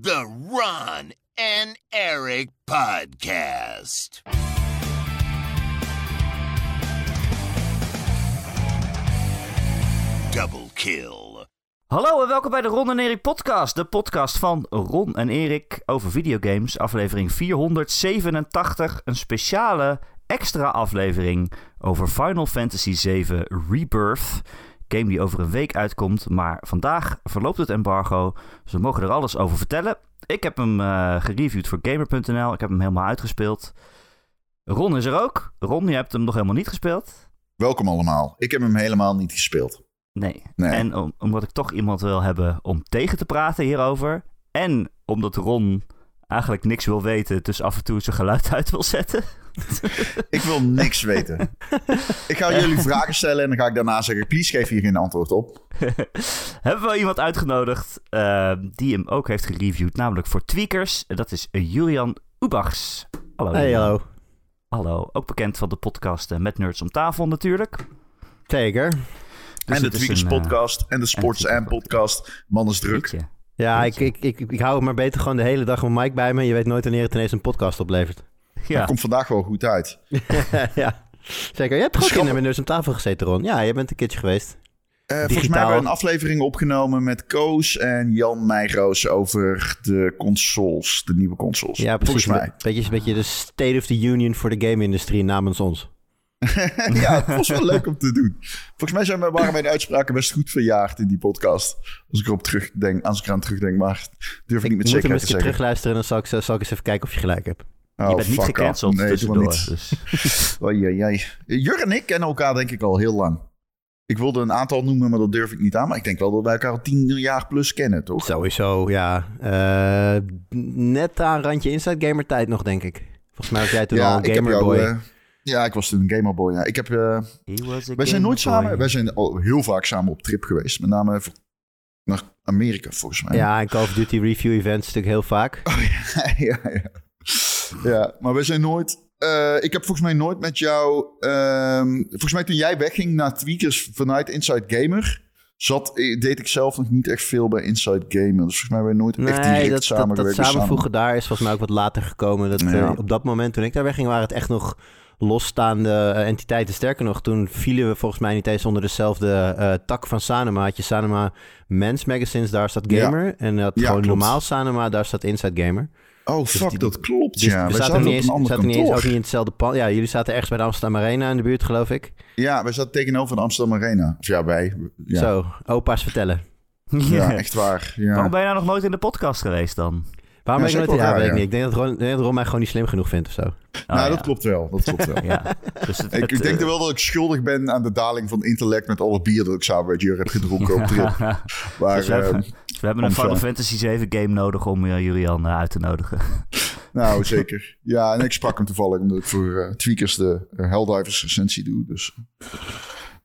The Ron and Eric Podcast. Double kill. Hallo en welkom bij de Ron en Erik podcast. De podcast van Ron en Erik over videogames. Aflevering 487. Een speciale extra aflevering over Final Fantasy VII Rebirth. Game die over een week uitkomt. Maar vandaag verloopt het embargo. Dus we mogen er alles over vertellen. Ik heb hem eh, gereviewd voor Gamer.nl. Ik heb hem helemaal uitgespeeld. Ron is er ook. Ron, je hebt hem nog helemaal niet gespeeld. Welkom allemaal. Ik heb hem helemaal niet gespeeld. Nee. Nee. En om- omdat ik toch iemand wil hebben om tegen te praten hierover. En omdat Ron eigenlijk niks wil weten, dus af en toe zijn geluid uit wil zetten. Ik wil niks weten. Ik ga jullie vragen stellen en dan ga ik daarna zeggen: please geef hier geen antwoord op. hebben we iemand uitgenodigd eh, die hem ook heeft gereviewd, namelijk voor Tweakers. En Dat is Julian Ubachs. Hallo. Hey, hallo. Hallo. Ook bekend van de podcast eh, Met Nerds om tafel natuurlijk. Zeker. Dus en de Tweakers een, eh, podcast en de Sports en and podcast. Man is druk. Ja, ik, ik, ik, ik hou het maar beter gewoon de hele dag een mic bij me. Je weet nooit wanneer het ineens een podcast oplevert. Ja. Dat komt vandaag wel goed uit. ja, zeker. Je hebt ook in neus aan tafel gezeten, Ron? Ja, je bent een keertje geweest. Eh, volgens mij hebben we een aflevering opgenomen met Koos en Jan Meijroos over de consoles, de nieuwe consoles. Ja, precies. Volgens mij. Beetje, beetje de State of the Union voor de game-industrie namens ons. ja, het was wel leuk om te doen. Volgens mij zijn we, waren mijn uitspraken best goed verjaagd in die podcast. Als ik erop terugdenk, als ik eraan terugdenk, maar durf ik, niet met Ik moet hem zekerheid eens te een zeggen. terugluisteren en dan zal ik, zal ik eens even kijken of je gelijk hebt. Oh, je bent niet gecanceld Nee, tussendoor. Dus. Jur en ik kennen elkaar denk ik al heel lang. Ik wilde een aantal noemen, maar dat durf ik niet aan. Maar ik denk wel dat wij elkaar al tien jaar plus kennen, toch? Sowieso, ja. Eh, net aan randje Inside Gamer tijd nog, denk ik. Volgens mij was jij toen al een gamerboy. eh, ja, ik was toen een gamerboy. Ja. Ik heb, a wij zijn nooit boy. samen. Wij zijn al heel vaak samen op trip geweest. Met name voor- naar Amerika, volgens mij. ja, en Call of Duty review events natuurlijk heel vaak. ja, ja. ja, maar we zijn nooit. eh, ik heb volgens mij nooit met jou. ehm, volgens mij toen jij wegging naar Tweakers vanuit Inside Gamer. Zat, eh, deed ik zelf nog niet echt veel bij Inside Gamer. Dus volgens mij hebben we nooit echt direct dat, dat, samengewerkt. dat dus samenvoegen daar is volgens mij ook wat later gekomen. Dat, Ja. eh, op dat moment toen ik daar wegging waren het echt nog losstaande entiteiten. Sterker nog, toen vielen we volgens mij niet eens onder dezelfde tak van Sanema. Had je Sanema Men's Magazines, daar staat Ja. Gamer. En dat Ja, gewoon klopt. normaal Sanema, daar staat Inside Gamer. Oh, fuck, die- dat klopt. Dus ja, we we zaten, zaten niet op eens, een ander zaten niet eens ook niet in hetzelfde pand. Ja, jullie zaten ergens bij de Amsterdam Arena in de buurt, geloof ik. Ja, wij zaten tegenover de Amsterdam Arena. Of ja, wij. Ja, Zo, opa's vertellen. ja echt waar. Ja. Waarom ben je nou nog nooit in de podcast geweest dan? Waarom Ja, ben ik nooit... Ja, wel weet ik niet. Ik denk dat Ron, ik denk dat Ron mij gewoon niet slim genoeg vindt of zo. Oh, nou, ja. dat klopt wel. Dat klopt wel. Ja. Dus het, Ik, het, ik denk eh, wel dat ik schuldig ben aan de daling van intellect met alle bier dat ik samen met Jur heb gedronken op trip. Maar, Dus we, hebben, een Final Fantasy 7 game nodig om eh, Julian eh, uit te nodigen. Nou, zeker. Ja, en ik sprak hem toevallig omdat ik voor eh, Tweakers de Helldivers recensie doe. Dus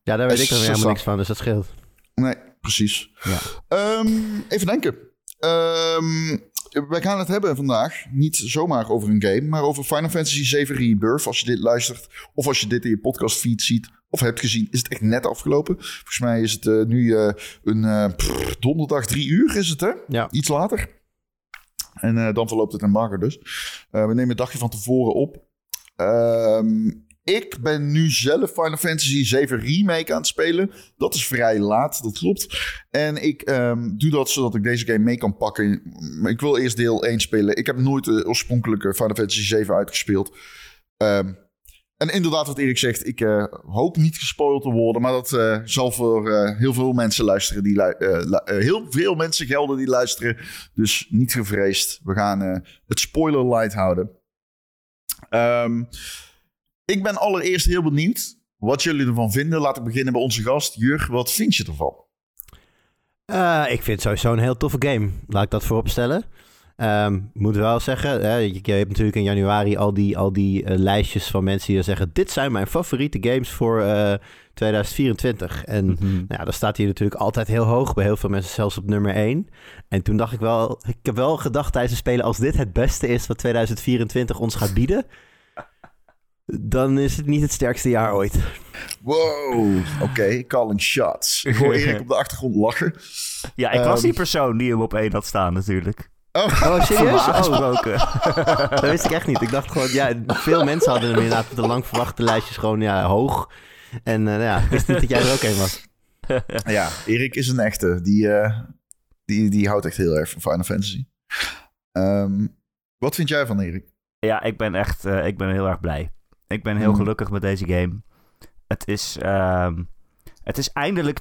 Ja, daar weet ik dan weer Zo- helemaal niks van, dus dat scheelt. nee, precies. Ja. Ehm, even denken. Ehm, wij gaan het hebben vandaag niet zomaar over een game, maar over Final Fantasy 7 Rebirth. Als je dit luistert of als je dit in je podcastfeed ziet of hebt gezien, is het echt net afgelopen. Volgens mij is het eh, nu eh, een pff, donderdag drie uur is het hè? Ja. Iets later. En dan verloopt het embargo dus. Eh, we nemen een dagje van tevoren op. Ehm, ik ben nu zelf Final Fantasy 7 Remake aan het spelen. Dat is vrij laat, dat klopt. En ik ehm, doe dat zodat ik deze game mee kan pakken. Ik wil eerst deel 1 spelen. Ik heb nooit de oorspronkelijke Final Fantasy 7 uitgespeeld. Ehm, en inderdaad, wat Erik zegt, ik eh, hoop niet gespoild te worden. Maar dat eh, zal voor eh, heel veel mensen luisteren. Die heel veel mensen gelden die luisteren. Dus niet gevreesd. We gaan het spoiler light houden. Ehm, ik ben allereerst heel benieuwd wat jullie ervan vinden. Laat ik beginnen bij onze gast. Jur, wat vind je ervan? Ik vind het sowieso een heel toffe game. Laat ik dat voorop stellen. Ehm, moet wel zeggen, hè, je, je hebt natuurlijk in januari al die, al die eh, lijstjes van mensen die dan zeggen... dit zijn mijn favoriete games voor eh, 2024. En Mhm. nou ja, dan staat hij natuurlijk altijd heel hoog. Bij heel veel mensen zelfs op nummer 1. En toen dacht ik wel... Ik heb wel gedacht tijdens het spelen... als dit het beste is wat 2024 ons gaat bieden... dan is het niet het sterkste jaar ooit. Wow, oké, calling shots. Ik hoor Erik op de achtergrond lachen. Ja, ik was Ehm, die persoon die hem op één had staan natuurlijk. Oh, Oh, serieus? Oh, dat wist ik echt niet. Ik dacht gewoon, ja, veel mensen hadden hem inderdaad de lang verwachte lijstjes gewoon ja, hoog. En eh, ja, ik wist niet dat jij er ook een was. ja, Erik is een echte. Die, eh, die, die houdt echt heel erg van Final Fantasy. Ehm, wat vind jij van Erik? Ja, ik ben echt eh, ik ben heel erg blij. Ik ben heel Mm. gelukkig met deze game. Het is, ehm, het is eindelijk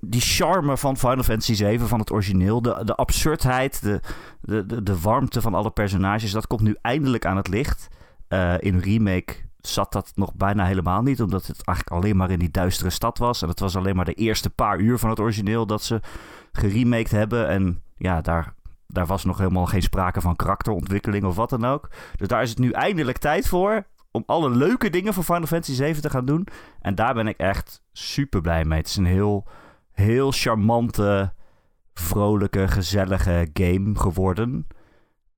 die charme van Final Fantasy 7 van het origineel. De, de absurdheid, de, de, de, de warmte van alle personages. Dat komt nu eindelijk aan het licht. Eh, in remake zat dat nog bijna helemaal niet. Omdat het eigenlijk alleen maar in die duistere stad was. En het was alleen maar de eerste paar uur van het origineel dat ze geremaked hebben. En ja, daar, daar was nog helemaal geen sprake van karakterontwikkeling of wat dan ook. Dus daar is het nu eindelijk tijd voor. Om alle leuke dingen van Final Fantasy 7 te gaan doen. En daar ben ik echt super blij mee. Het is een heel, heel charmante, vrolijke, gezellige game geworden.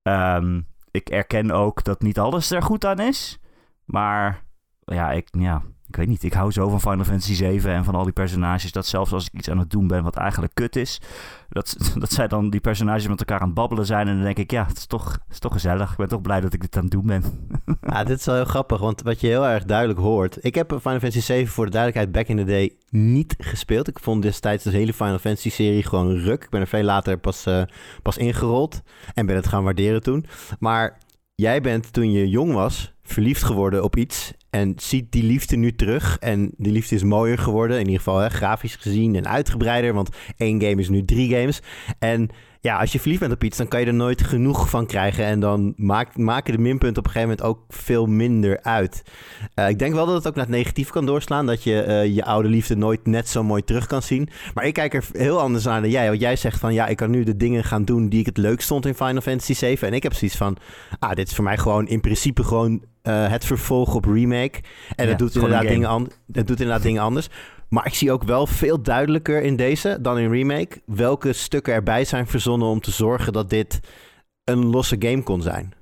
Ehm, ik erken ook dat niet alles er goed aan is. Maar ja ik, ja, ik weet niet. Ik hou zo van Final Fantasy 7 en van al die personages. Dat zelfs als ik iets aan het doen ben wat eigenlijk kut is. Dat, dat zij dan die personages met elkaar aan het babbelen zijn. En dan denk ik, ja, het is toch, het is toch gezellig. Ik ben toch blij dat ik dit aan het doen ben. Ja, dit is wel heel grappig, want wat je heel erg duidelijk hoort... Ik heb Final Fantasy 7 voor de duidelijkheid back in the day niet gespeeld. Ik vond destijds de hele Final Fantasy serie gewoon ruk. Ik ben er veel later pas, eh, pas ingerold en ben het gaan waarderen toen. Maar jij bent toen je jong was verliefd geworden op iets... en ziet die liefde nu terug. En die liefde is mooier geworden, in ieder geval hè, grafisch gezien en uitgebreider... want één game is nu drie games. En ja, als je verliefd bent op iets, dan kan je er nooit genoeg van krijgen. En dan maakt, maken de minpunten op een gegeven moment ook veel minder uit. Eh, ik denk wel dat het ook naar het negatief kan doorslaan. Dat je eh, je oude liefde nooit net zo mooi terug kan zien. Maar ik kijk er heel anders naar dan jij. Want jij zegt van ja, ik kan nu de dingen gaan doen die ik het leuk stond in Final Fantasy 7. En ik heb zoiets van, ah, dit is voor mij gewoon in principe gewoon eh, het vervolg op remake. En Ja, dat, doet inderdaad dingen an- dat doet inderdaad dingen anders. Maar ik zie ook wel veel duidelijker in deze dan in remake welke stukken erbij zijn verzonnen om te zorgen dat dit een losse game kon zijn.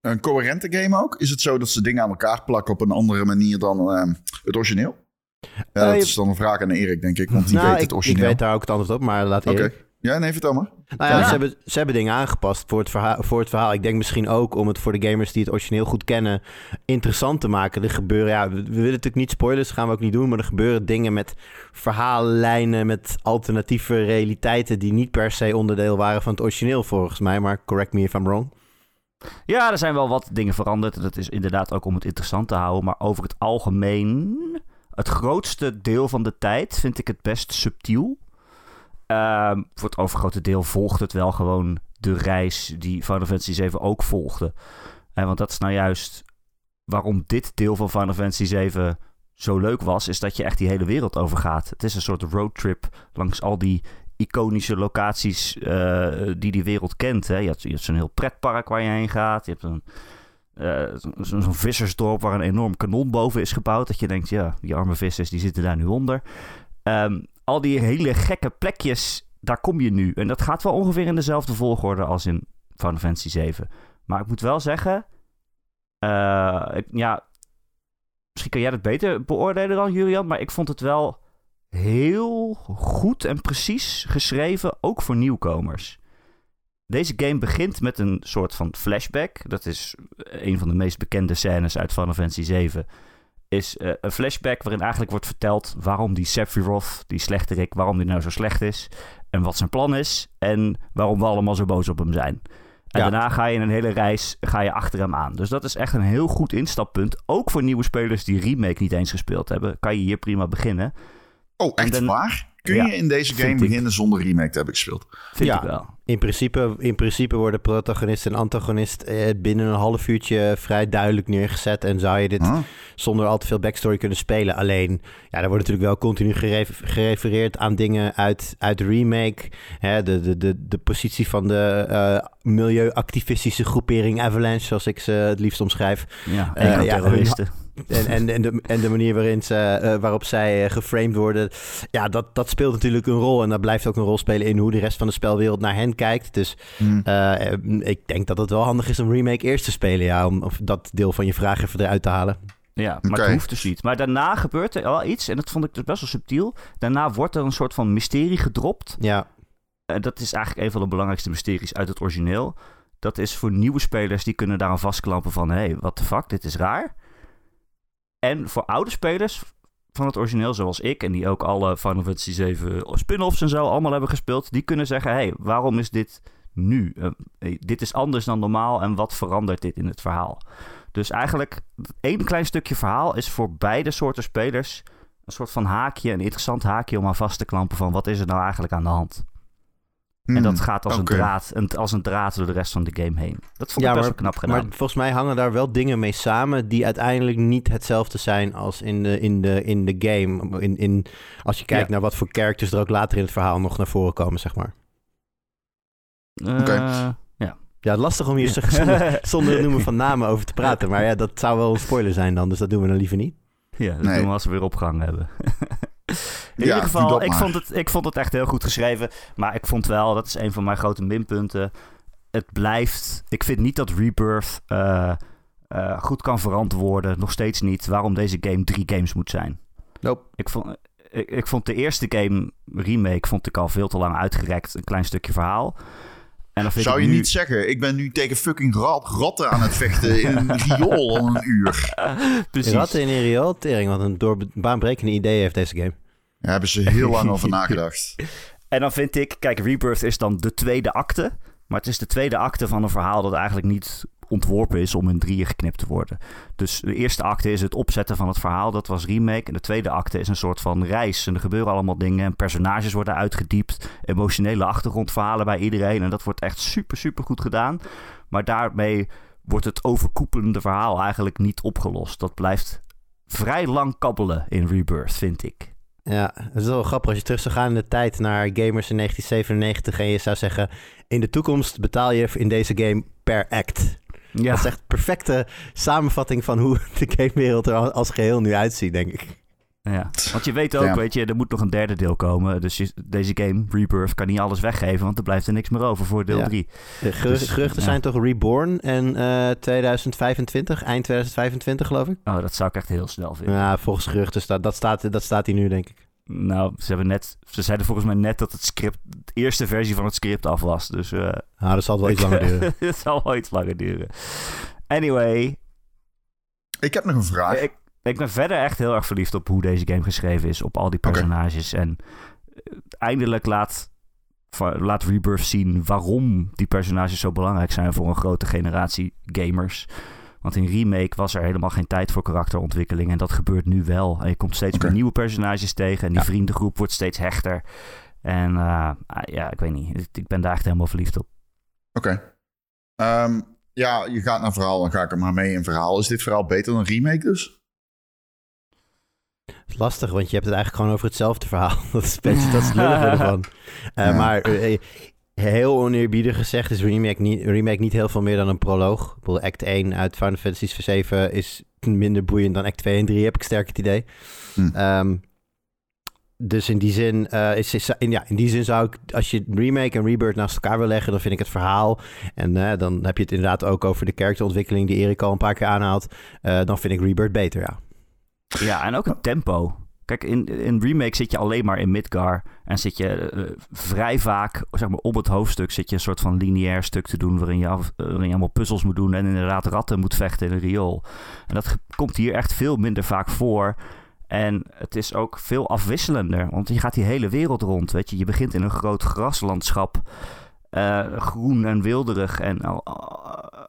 Een coherente game ook? Is het zo dat ze dingen aan elkaar plakken op een andere manier dan ehm, het origineel? Ja, Eh, dat je- is dan een vraag aan Erik, denk ik. Want die nou, weet ik, het ik origineel. weet daar ook het antwoord op, maar laat Oké. Erik. Ja, nee, vertel maar. Nou ja, Ja. Ze, hebben, ze hebben dingen aangepast voor het, verhaal, voor het verhaal. Ik denk misschien ook om het voor de gamers die het origineel goed kennen interessant te maken. Er gebeuren, ja, we, we willen natuurlijk niet spoilers, dat gaan we ook niet doen. Maar er gebeuren dingen met verhaallijnen, met alternatieve realiteiten die niet per se onderdeel waren van het origineel volgens mij. Maar correct me if I'm wrong. Ja, er zijn wel wat dingen veranderd. En dat is inderdaad ook om het interessant te houden. Maar over het algemeen, het grootste deel van de tijd vind ik het best subtiel. Ehm, voor het overgrote deel volgt het wel gewoon de reis die Final Fantasy 7 ook volgde. En want dat is nou juist waarom dit deel van Final Fantasy 7 zo leuk was, is dat je echt die hele wereld overgaat. Het is een soort roadtrip langs al die iconische locaties eh, die die wereld kent. Hè. Je hebt, zo'n heel pretpark waar je heen gaat. Je hebt een, zo- zo'n vissersdorp waar een enorm kanon boven is gebouwd. Dat je denkt, ja, die arme vissers die zitten daar nu onder. Ehm, al die hele gekke plekjes, daar kom je nu. En dat gaat wel ongeveer in dezelfde volgorde als in Final Fantasy 7. Maar ik moet wel zeggen, eh, ik- ja, misschien kan jij dat beter beoordelen dan Julian, maar ik vond het wel heel goed en precies geschreven, ook voor nieuwkomers. Deze game begint met een soort van flashback. Dat is een van de meest bekende scènes uit Final Fantasy 7. Is eh, een flashback waarin eigenlijk wordt verteld waarom die Sephiroth, die slechterik, waarom die nou zo slecht is. En wat zijn plan is. En waarom we allemaal zo boos op hem zijn. En Ja. daarna ga je in een hele reis ga je achter hem aan. Dus dat is echt een heel goed instappunt. Ook voor nieuwe spelers die remake niet eens gespeeld hebben. Kan je hier prima beginnen. Oh, echt dan- waar? Kun Ja, je in deze game ik. beginnen zonder remake te hebben gespeeld? Vind Ja. ik wel. In principe, in principe worden protagonist en antagonist eh, binnen een half uurtje vrij duidelijk neergezet. En zou je dit Huh? zonder al te veel backstory kunnen spelen. Alleen, ja, er wordt natuurlijk wel continu geref- gerefereerd aan dingen uit, uit de remake. Hè, de, de, de, de positie van de eh, milieuactivistische groepering Avalanche, zoals ik ze het liefst omschrijf. Ja, Eh, ja. En, en, en, de, en de manier waarin ze, eh, waarop zij eh, geframed worden. Ja, dat, dat speelt natuurlijk een rol. En dat blijft ook een rol spelen in hoe de rest van de spelwereld naar hen kijkt. Dus Hm. eh, ik denk dat het wel handig is om remake eerst te spelen. Ja, om of dat deel van je vraag even eruit te halen. Ja, maar het hoeft dus niet. Maar daarna gebeurt er wel iets, en dat vond ik dus best wel subtiel. Daarna wordt er een soort van mysterie gedropt. Ja, dat is eigenlijk een van de belangrijkste mysteries uit het origineel. Dat is voor nieuwe spelers, die kunnen daaraan vastklampen van... hé, hey, what the fuck, dit is raar. En voor oude spelers van het origineel, zoals ik... en die ook alle Final Fantasy 7 spin-offs en zo allemaal hebben gespeeld... die kunnen zeggen, hé, hey, waarom is dit nu? Uh, dit is anders dan normaal en wat verandert dit in het verhaal? Dus eigenlijk, één klein stukje verhaal is voor beide soorten spelers... een soort van haakje, een interessant haakje om aan vast te klampen... van wat is er nou eigenlijk aan de hand? En dat gaat als, een draad, een, als een draad door de rest van de game heen. Dat vond ik best maar, wel knap gedaan. maar volgens mij hangen daar wel dingen mee samen die uiteindelijk niet hetzelfde zijn als in de, in de, in de game. In, in, als je kijkt Ja. naar wat voor characters er ook later in het verhaal nog naar voren komen, zeg maar. Eh, Oké. ja. Ja, lastig om hier zonder, zonder het noemen van namen over te praten. Maar ja, dat zou wel een spoiler zijn dan, dus dat doen we dan liever niet. Ja, dat Nee. doen we als we weer opgang hebben. In Ja, ieder geval, ik vond, het, ik vond het echt heel goed geschreven. Maar ik vond wel, dat is een van mijn grote minpunten. Het blijft. Ik vind niet dat Rebirth eh, eh, goed kan verantwoorden. Nog steeds niet waarom deze game drie games moet zijn. Nope. Ik vond, ik, ik vond de eerste game remake vond ik al veel te lang uitgerekt. Een klein stukje verhaal. En dan vind Zou ik je nu- niet zeggen, ik ben nu tegen fucking rat, ratten aan het vechten in een riool al een uur. Precies. Ratten in een riool, tering, wat een door baanbrekende idee heeft deze game. Daar hebben ze heel lang over nagedacht. En dan vind ik, kijk, Rebirth is dan de tweede acte. Maar het is de tweede acte van een verhaal dat eigenlijk niet ontworpen is om in drieën geknipt te worden. Dus de eerste acte is het opzetten van het verhaal, dat was remake. En de tweede acte is een soort van reis. En er gebeuren allemaal dingen. En personages worden uitgediept. Emotionele achtergrondverhalen bij iedereen. En dat wordt echt super, super goed gedaan. Maar daarmee wordt het overkoepelende verhaal eigenlijk niet opgelost. Dat blijft vrij lang kabbelen in Rebirth, vind ik. Ja, het is wel grappig als je terug zou gaan in de tijd naar gamers in 1997 en je zou zeggen, in de toekomst betaal je in deze game per act. Ja. Dat is echt een perfecte samenvatting van hoe de gamewereld er als geheel nu uitziet, denk ik. Ja, want je weet ook, Ja. weet je, er moet nog een derde deel komen. Dus je- deze game, Rebirth, kan niet alles weggeven, want er blijft er niks meer over voor deel Ja. 3. De geruch- Dus, geruchten ja. zijn toch Reborn en eh 2025, eind 2025 geloof ik? Oh, dat zou ik echt heel snel vinden. Ja, volgens geruchten staat dat, staat dat staat hier nu, denk ik. Nou, ze, hebben net, ze zeiden volgens mij net dat het script, de eerste versie van het script af was. Dus eh Nou, dat zal wel iets langer duren. het zal wel iets langer duren. Anyway, Ik heb nog een vraag. ik, ik ben verder echt heel erg verliefd op hoe deze game geschreven is. Op al die personages. En eh, eindelijk laat, laat Rebirth zien waarom die personages zo belangrijk zijn voor een grote generatie gamers. Want in Remake was er helemaal geen tijd voor karakterontwikkeling. En dat gebeurt nu wel. En je komt steeds meer nieuwe personages tegen. En die Ja. vriendengroep wordt steeds hechter. En eh, ah, ja, ik weet niet. Ik ben daar echt helemaal verliefd op. Oké. Ehm, ja, je gaat naar verhaal, dan ga ik er maar mee in verhaal. Is dit verhaal beter dan remake dus? Is lastig, want je hebt het eigenlijk gewoon over hetzelfde verhaal. Dat is, best- dat is ervan. Eh, Ja. Maar eh, heel oneerbiedig gezegd is remake niet, remake niet heel veel meer dan een proloog. Ik bedoel, act 1 uit Final Fantasy 7 is minder boeiend dan act 2 en 3, heb ik sterk het idee. Hm. Ehm, dus in die zin, eh, is, is- in, ja, in die zin zou ik, als je remake en rebirth naast elkaar wil leggen, dan vind ik het verhaal. En dan heb je het inderdaad ook over de karakterontwikkeling die Erik al een paar keer aanhaalt. Dan vind ik rebirth beter, ja. Ja, en ook het tempo. Kijk, in, in Remake zit je alleen maar in Midgar. En zit je eh, vrij vaak, zeg maar, op het hoofdstuk zit je een soort van lineair stuk te doen. Waarin je, af, waarin je allemaal puzzels moet doen. En inderdaad ratten moet vechten in een riool. En dat komt hier echt veel minder vaak voor. En het is ook veel afwisselender. Want je gaat die hele wereld rond. Weet je, je begint in een groot graslandschap. Eh, groen en wilderig. En al,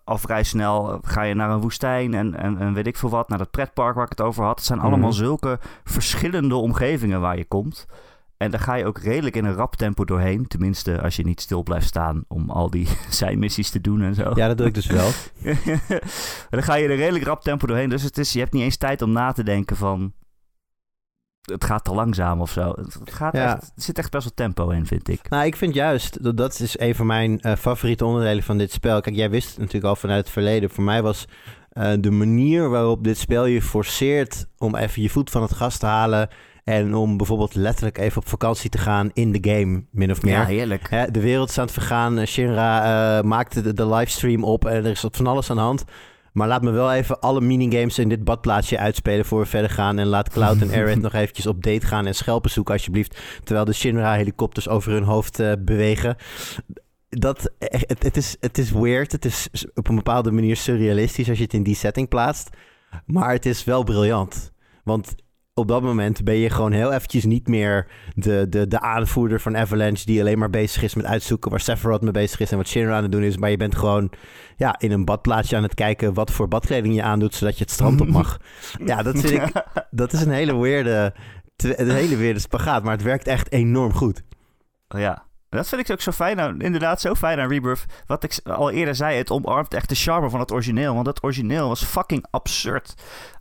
al vrij snel ga je naar een woestijn en, en, en weet ik veel wat. Naar dat pretpark waar ik het over had. Het zijn allemaal Mhm. zulke verschillende omgevingen waar je komt. En daar ga je ook redelijk in een rap tempo doorheen. Tenminste, als je niet stil blijft staan om al die zijmissies te doen en zo. Ja, dat doe ik dus wel. dan ga je er redelijk rap tempo doorheen. Dus het is, je hebt niet eens tijd om na te denken van... Het gaat te langzaam of zo. Het gaat Ja. echt, er zit echt best wel tempo in, vind ik. Nou, ik vind juist, dat, dat is een van mijn eh, favoriete onderdelen van dit spel. Kijk, jij wist het natuurlijk al vanuit het verleden. Voor mij was eh, de manier waarop dit spel je forceert om even je voet van het gas te halen. En om bijvoorbeeld letterlijk even op vakantie te gaan in de game, min of meer. Ja, heerlijk. Hè, de wereld is aan het vergaan. eh, Shinra eh, maakte de, de livestream op en er is van alles aan de hand. Maar laat me wel even alle minigames in dit badplaatsje uitspelen voor we verder gaan. En laat Cloud en Aerith nog eventjes op date gaan en schelpen zoeken alsjeblieft. Terwijl de Shinra-helikopters over hun hoofd uh, bewegen. Dat, het, het, is, het is weird. Het is op een bepaalde manier surrealistisch als je het in die setting plaatst. Maar het is wel briljant. Want op dat moment ben je gewoon heel eventjes niet meer de, de, de aanvoerder van Avalanche... die alleen maar bezig is met uitzoeken waar Sephiroth mee bezig is... en wat Shinra aan het doen is. Maar je bent gewoon ja, in een badplaatsje aan het kijken... wat voor badkleding je aandoet, zodat je het strand op mag. ja, dat vind ik... Dat is een hele weerde, een hele weerde spagaat, maar het werkt echt enorm goed. Ja, dat vind ik ook zo fijn aan, inderdaad zo fijn aan Rebirth. Wat ik al eerder zei, het omarmt echt de charme van het origineel. Want het origineel was fucking absurd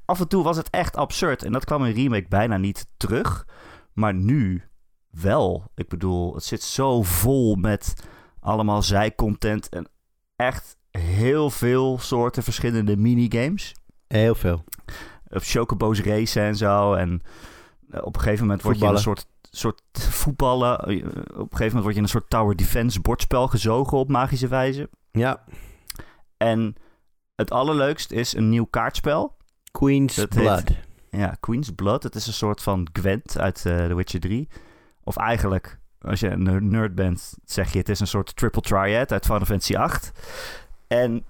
af en toe was het echt absurd. En dat kwam in remake bijna niet terug. Maar nu wel. Ik bedoel, het zit zo vol met allemaal zijcontent. En echt heel veel soorten verschillende minigames. Heel veel. Op Chocobo's race en zo. En eh, op een gegeven moment word je een soort, soort voetballen. Eh, op een gegeven moment word je in een soort tower defense bordspel gezogen op magische wijze. Ja. En het allerleukst is een nieuw kaartspel. Queen's Blood. ja, Queen's Blood. Het is een soort van Gwent uit uh, The Witcher 3. Of eigenlijk, als je een nerd bent, zeg je het is een soort triple triad uit Final Fantasy 8. En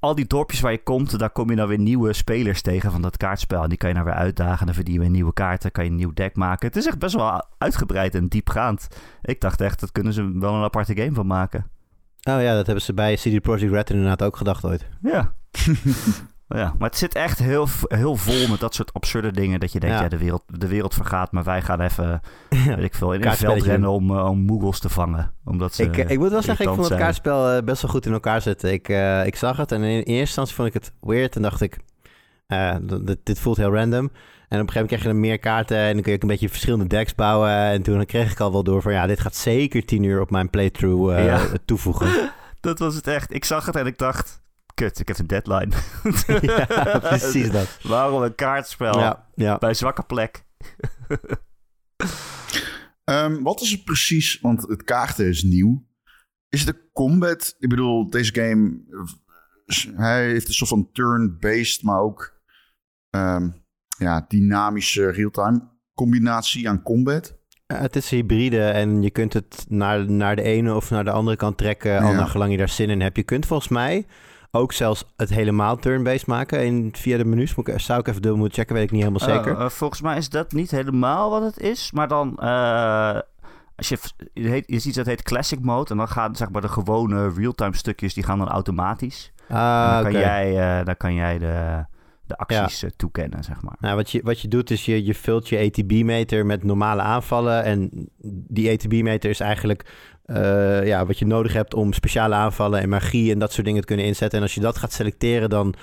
al die dorpjes waar je komt, daar kom je dan weer nieuwe spelers tegen van dat kaartspel. En die kan je nou weer uitdagen. Dan verdien je weer nieuwe kaarten. kan je een nieuw deck maken. Het is echt best wel uitgebreid en diepgaand. Ik dacht echt, dat kunnen ze wel een aparte game van maken. Oh ja, dat hebben ze bij CD Projekt Red inderdaad ook gedacht ooit. Ja. Ja, maar het zit echt heel, heel vol met dat soort absurde dingen. Dat je denkt, ja, de, wereld, de wereld vergaat, maar wij gaan even, weet ik veel, in het veld rennen om, uh, om moogles te vangen. Omdat ze ik, ik moet wel zeggen, ik vond het kaartspel uh, best wel goed in elkaar zitten. Ik, uh, ik zag het en in eerste instantie vond ik het weird. En dacht ik, dit, dit voelt heel random. En op een gegeven moment krijg je dan meer kaarten en dan kun je ook een beetje verschillende decks bouwen. En toen kreeg ik al wel door van ja, dit gaat zeker tien uur op mijn playthrough ja. toevoegen. Dat was het echt. Ik zag het en ik dacht, kut, ik heb een deadline. ja, precies dat. Waarom een kaartspel ja, ja. bij zwakke plek? um, wat is het precies? Want het kaarten is nieuw. Is de combat? Ik bedoel, deze game... Hij heeft een soort van turn-based, maar ook um, ja, dynamische real-time combinatie aan combat. het is hybride en je kunt het naar, naar de ene of naar de andere kant trekken, al naar gelang je daar zin in hebt. Je kunt volgens mij ook zelfs het helemaal turn-based maken in, via de menus. Moet ik, zou ik even dubbel moeten checken, weet ik niet helemaal zeker. Uh, volgens mij is dat niet helemaal wat het is. Maar dan, uh, als je, je, heet, je ziet dat heet Classic Mode. En dan gaan zeg maar de gewone real-time stukjes, die gaan dan automatisch. Ah, dan, kan jij, dan kan jij de, de acties ja. toekennen, zeg maar. Nou, wat, je, wat je doet is je, je vult je ATB-meter met normale aanvallen. En die ATB-meter is eigenlijk uh, ja, wat je nodig hebt om speciale aanvallen en magie en dat soort dingen te kunnen inzetten. En als je dat gaat selecteren, dan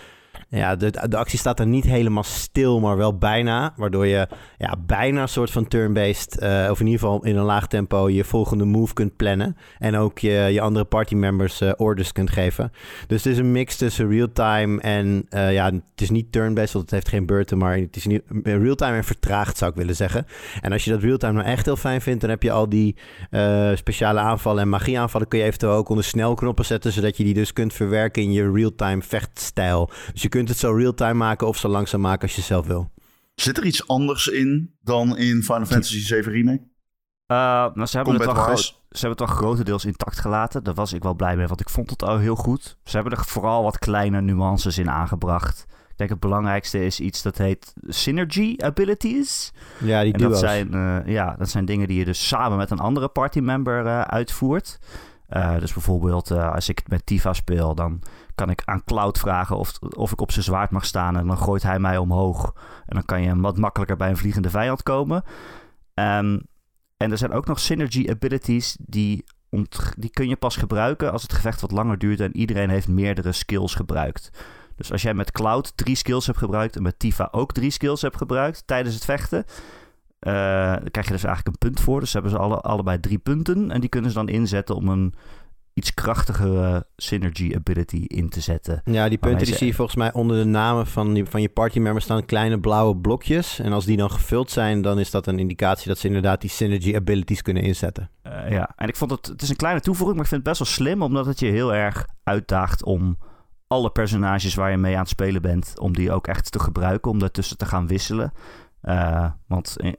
ja, de, de actie staat er niet helemaal stil, maar wel bijna. Waardoor je ja, bijna een soort van turn-based, uh, of in ieder geval in een laag tempo, je volgende move kunt plannen. En ook je, je andere party members uh, orders kunt geven. Dus het is een mix tussen real-time en, uh, ja, het is niet turn-based, want het heeft geen beurten, maar het is real-time en vertraagd, zou ik willen zeggen. En als je dat real-time nou echt heel fijn vindt, dan heb je al die speciale aanvallen en magie aanvallen, kun je eventueel ook onder snelknoppen zetten, zodat je die dus kunt verwerken in je real-time vechtstijl. Dus je kunt het zo real-time maken of zo langzaam maken als je zelf wil. Zit er iets anders in dan in Final Fantasy 7 Remake? Uh, nou, ze, hebben het wel ze hebben het wel grotendeels intact gelaten. Daar was ik wel blij mee, want ik vond het al heel goed. Ze hebben er vooral wat kleine nuances in aangebracht. Ik denk het belangrijkste is iets dat heet synergy abilities. Ja, die en dat zijn, uh, ja, dat zijn dingen die je dus samen met een andere party member uh, uitvoert. Uh, dus bijvoorbeeld als ik met Tifa speel, dan kan ik aan Cloud vragen of, of ik op zijn zwaard mag staan. En dan gooit hij mij omhoog. En dan kan je wat makkelijker bij een vliegende vijand komen. Um, en er zijn ook nog synergy abilities die, die kun je pas gebruiken als het gevecht wat langer duurt en iedereen heeft meerdere skills gebruikt. Dus als jij met Cloud drie skills hebt gebruikt en met Tifa ook drie skills hebt gebruikt tijdens het vechten, uh, dan krijg je dus eigenlijk een punt voor. Dus hebben ze alle, allebei drie punten en die kunnen ze dan inzetten om een iets krachtigere synergy ability in te zetten. Ja, die punten die zie je volgens mij onder de namen van, die, van je party members staan kleine blauwe blokjes. En als die dan gevuld zijn, dan is dat een indicatie dat ze inderdaad die synergy abilities kunnen inzetten. Uh, ja, en ik vond het, het is een kleine toevoeging, maar ik vind het best wel slim, omdat het je heel erg uitdaagt om alle personages waar je mee aan het spelen bent, om die ook echt te gebruiken, om daartussen te gaan wisselen. Uh, want uh,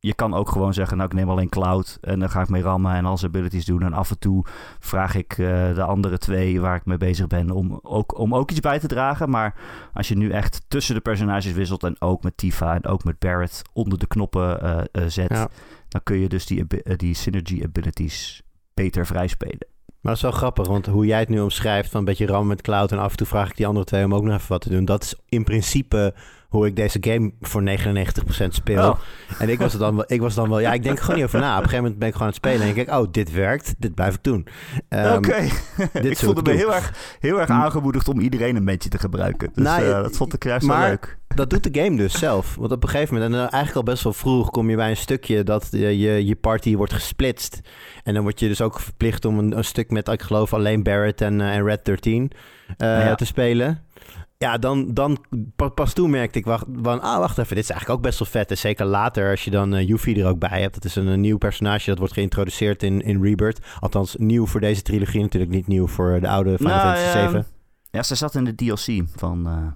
je kan ook gewoon zeggen, nou ik neem alleen Cloud en dan ga ik mee rammen en als abilities doen. En af en toe vraag ik uh, de andere twee waar ik mee bezig ben om ook, om ook iets bij te dragen. Maar als je nu echt tussen de personages wisselt en ook met Tifa en ook met Barrett onder de knoppen uh, zet, ja. dan kun je dus die, die synergy abilities beter vrijspelen. Maar dat is wel grappig, want hoe jij het nu omschrijft van een beetje rammen met Cloud en af en toe vraag ik die andere twee om ook nog even wat te doen. Dat is in principe hoe ik deze game voor 99% speel. Oh. En ik was, dan wel, ik was dan wel, ja, ik denk gewoon niet over na. Op een gegeven moment ben ik gewoon aan het spelen en ik denk, oh, dit werkt, dit blijf ik doen. Um, Oké, ik voelde me heel erg, heel erg aangemoedigd om iedereen een beetje te gebruiken. Dus nou, uh, dat vond ik juist wel leuk. Dat doet de game dus zelf. Want op een gegeven moment, en eigenlijk al best wel vroeg, kom je bij een stukje dat je, je, je party wordt gesplitst. En dan word je dus ook verplicht om een, een stuk met, ik geloof, alleen Barrett en, uh, en Red 13 uh, ja. te spelen. Ja, dan, dan pas toen merkte ik, wacht, van, ah, wacht even, dit is eigenlijk ook best wel vet. En zeker later, als je dan uh, Yuffie er ook bij hebt. Dat is een, een, nieuw personage dat wordt geïntroduceerd in, in Rebirth. Althans, nieuw voor deze trilogie, natuurlijk niet nieuw voor de oude Final nou, Fantasy ja, 7. Ja, ze zat in de DLC van, uh,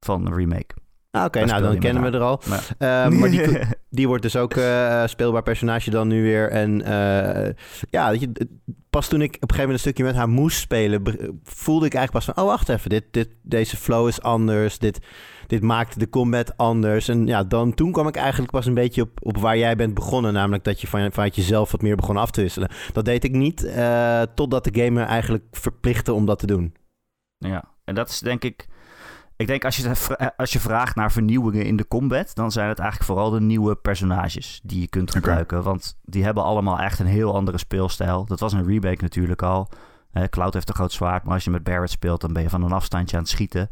van de remake. Ah, Oké, okay, nou dan kennen we er al. Maar, uh, maar die, die wordt dus ook uh, speelbaar personage dan nu weer. En uh, ja, weet je, pas toen ik op een gegeven moment een stukje met haar moest spelen, voelde ik eigenlijk pas van, oh wacht even, dit, dit, deze flow is anders, dit, dit maakt de combat anders. En ja, dan, toen kwam ik eigenlijk pas een beetje op, op waar jij bent begonnen, namelijk dat je van, vanuit jezelf wat meer begon af te wisselen. Dat deed ik niet, totdat de game me eigenlijk verplichtte om dat te doen. Ja, en dat is denk ik ik denk als je, als je vraagt naar vernieuwingen in de combat, dan zijn het eigenlijk vooral de nieuwe personages die je kunt gebruiken. Okay. Want die hebben allemaal echt een heel andere speelstijl. Dat was een remake natuurlijk al. Cloud heeft een groot zwaard, maar als je met Barrett speelt, dan ben je van een afstandje aan het schieten.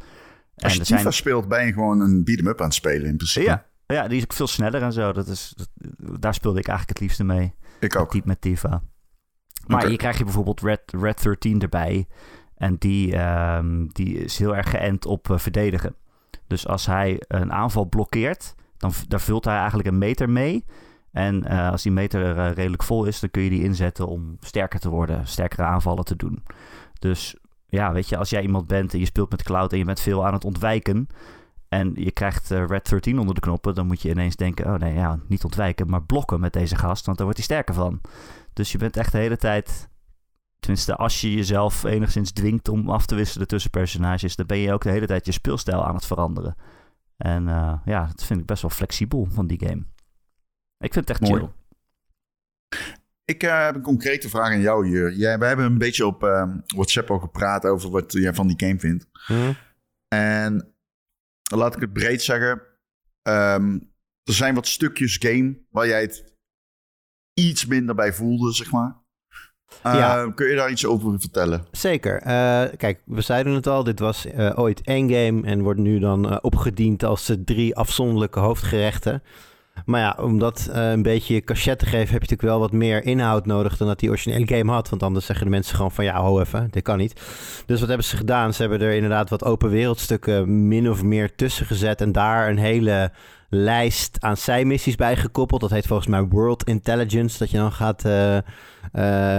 Als je en Tifa zijn... speelt, ben je gewoon een beat-em-up aan het spelen in principe. Ja, ja, die is ook veel sneller en zo. Dat is, dat, daar speelde ik eigenlijk het liefste mee. Ik ook. Met Tifa. Maar okay. hier krijg je bijvoorbeeld Red, Red 13 erbij. En die, um, die is heel erg geënt op uh, verdedigen. Dus als hij een aanval blokkeert, dan daar vult hij eigenlijk een meter mee. En uh, als die meter uh, redelijk vol is, dan kun je die inzetten om sterker te worden, sterkere aanvallen te doen. Dus ja, weet je, als jij iemand bent en je speelt met Cloud en je bent veel aan het ontwijken. En je krijgt Red 13 onder de knoppen, dan moet je ineens denken: oh nee, ja, niet ontwijken, maar blokken met deze gast, want daar wordt hij sterker van. Dus je bent echt de hele tijd Tenminste, als je jezelf enigszins dwingt om af te wisselen tussen personages, dan ben je ook de hele tijd je speelstijl aan het veranderen. En uh, ja, dat vind ik best wel flexibel van die game. Ik vind het echt Mooi. chill. Ik uh, heb een concrete vraag aan jou hier. Jij, we hebben een beetje op uh, WhatsApp al gepraat over wat jij van die game vindt. Hmm. En laat ik het breed zeggen. Um, er zijn wat stukjes game waar jij het iets minder bij voelde, zeg maar. Uh, ja. Kun je daar iets over vertellen? Zeker. Uh, kijk, we zeiden het al, dit was uh, ooit één game en wordt nu dan opgediend als drie afzonderlijke hoofdgerechten. Maar ja, om dat een beetje cachet te geven, heb je natuurlijk wel wat meer inhoud nodig dan dat die originele game had. Want anders zeggen de mensen gewoon van ja, ho even, dit kan niet. Dus wat hebben ze gedaan? Ze hebben er inderdaad wat open wereldstukken min of meer tussen gezet en daar een hele lijst aan zijmissies bij gekoppeld. Dat heet volgens mij World Intelligence. Dat je dan gaat,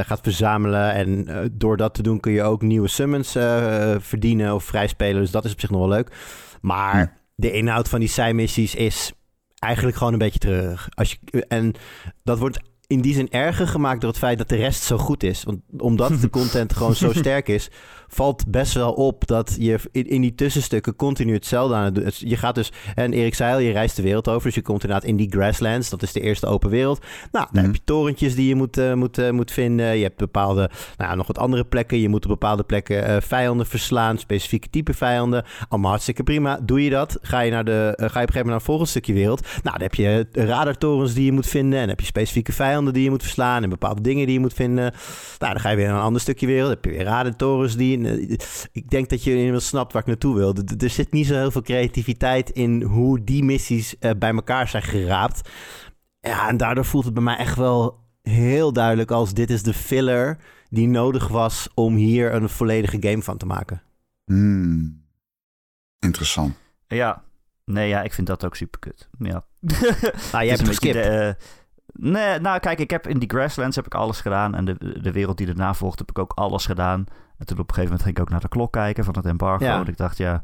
gaat verzamelen. En uh, door dat te doen kun je ook nieuwe summons verdienen of vrijspelen. Dus dat is op zich nog wel leuk. Maar de inhoud van die zijmissies is eigenlijk gewoon een beetje terug. Als je, en dat wordt in die zin erger gemaakt door het feit dat de rest zo goed is. Want omdat de content gewoon zo sterk is, valt best wel op dat je in, in, die tussenstukken continu hetzelfde aan het doen. Je gaat dus, en Erik zei al, je reist de wereld over. Dus je komt inderdaad in die grasslands. Dat is de eerste open wereld. Nou, dan heb je torentjes die je moet, uh, moet, uh, moet vinden. Je hebt bepaalde, nou nog wat andere plekken. Je moet op bepaalde plekken uh, vijanden verslaan. Specifieke type vijanden. Allemaal hartstikke prima. Doe je dat? Ga je, naar de, ga je op een gegeven moment naar een volgend stukje wereld. Nou, dan heb je radartorens die je moet vinden. En dan heb je specifieke vijanden die je moet verslaan. En bepaalde dingen die je moet vinden. Nou, dan ga je weer naar een ander stukje wereld. Dan heb je weer radartorens die ik denk dat je inmiddels snapt waar ik naartoe wil. Er zit niet zo heel veel creativiteit in hoe die missies uh, bij elkaar zijn geraapt. Ja, en daardoor voelt het bij mij echt wel heel duidelijk als dit is de filler die nodig was om hier een volledige game van te maken. Hmm. Interessant. Ja, nee, ja, ik vind dat ook super kut. Ja. Ah, jij hebt geskipt. De, uh, Nee, nou kijk, ik heb in die Grasslands heb ik alles gedaan. En de, de wereld die erna volgt heb ik ook alles gedaan. En toen op een gegeven moment ging ik ook naar de klok kijken van het embargo. Ja. En ik dacht, ja,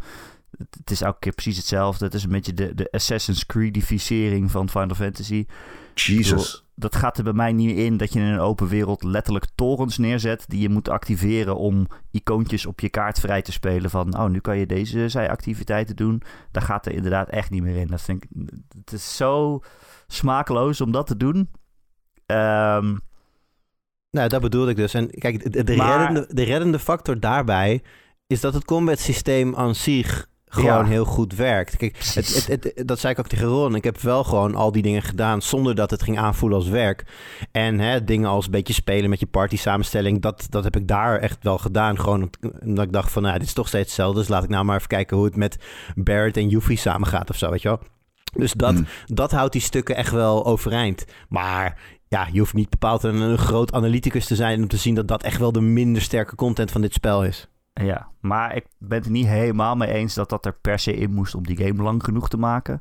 het, is elke keer precies hetzelfde. Het is een beetje de, de Assassin's Creedificering van Final Fantasy. Jesus. Dat gaat er bij mij niet in dat je in een open wereld letterlijk torens neerzet... die je moet activeren om icoontjes op je kaart vrij te spelen. Van, oh, nu kan je deze zijactiviteiten doen. Daar gaat er inderdaad echt niet meer in. Dat vind ik, het is zo smakeloos om dat te doen. Ehm, Nou, dat bedoelde ik dus. En kijk, de, de, Maar- reddende, de reddende factor daarbij is dat het combat systeem aan zich gewoon Ja. heel goed werkt. Kijk, het, het, het- dat zei ik ook tegen Ron. Ik heb wel gewoon al die dingen gedaan zonder dat het ging aanvoelen als werk. En hè, dingen als een beetje spelen met je party samenstelling, dat, dat heb ik daar echt wel gedaan. Gewoon omdat ik dacht van, nou, dit is toch steeds hetzelfde. Dus laat ik nou maar even kijken hoe het met Barrett en Yuffie samen gaat of zo, weet je wel. Dus dat, Hmm. dat houdt die stukken echt wel overeind. Maar ja, je hoeft niet bepaald een, groot analyticus te zijn om te zien dat dat echt wel de minder sterke content van dit spel is. Ja, maar ik ben het niet helemaal mee eens dat dat er per se in moest om die game lang genoeg te maken.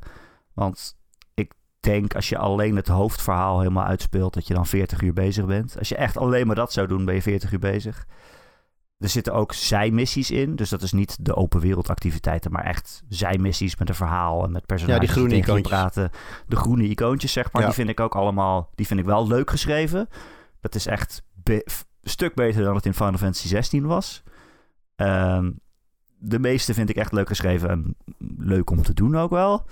Want ik denk als je alleen het hoofdverhaal helemaal uitspeelt, dat je dan 40 uur bezig bent. Als je echt alleen maar dat zou doen, ben je 40 uur bezig. Er zitten ook zijmissies in, dus dat is niet de open wereld activiteiten, maar echt zijmissies met een verhaal en met personages Ja, die groene icoontjes. praten. De groene icoontjes, zeg maar, Ja. die vind ik ook allemaal, die vind ik wel leuk geschreven. Dat is echt een stuk beter dan het in Final Fantasy 16 was. Ehm, de meeste vind ik echt leuk geschreven en leuk om te doen ook wel.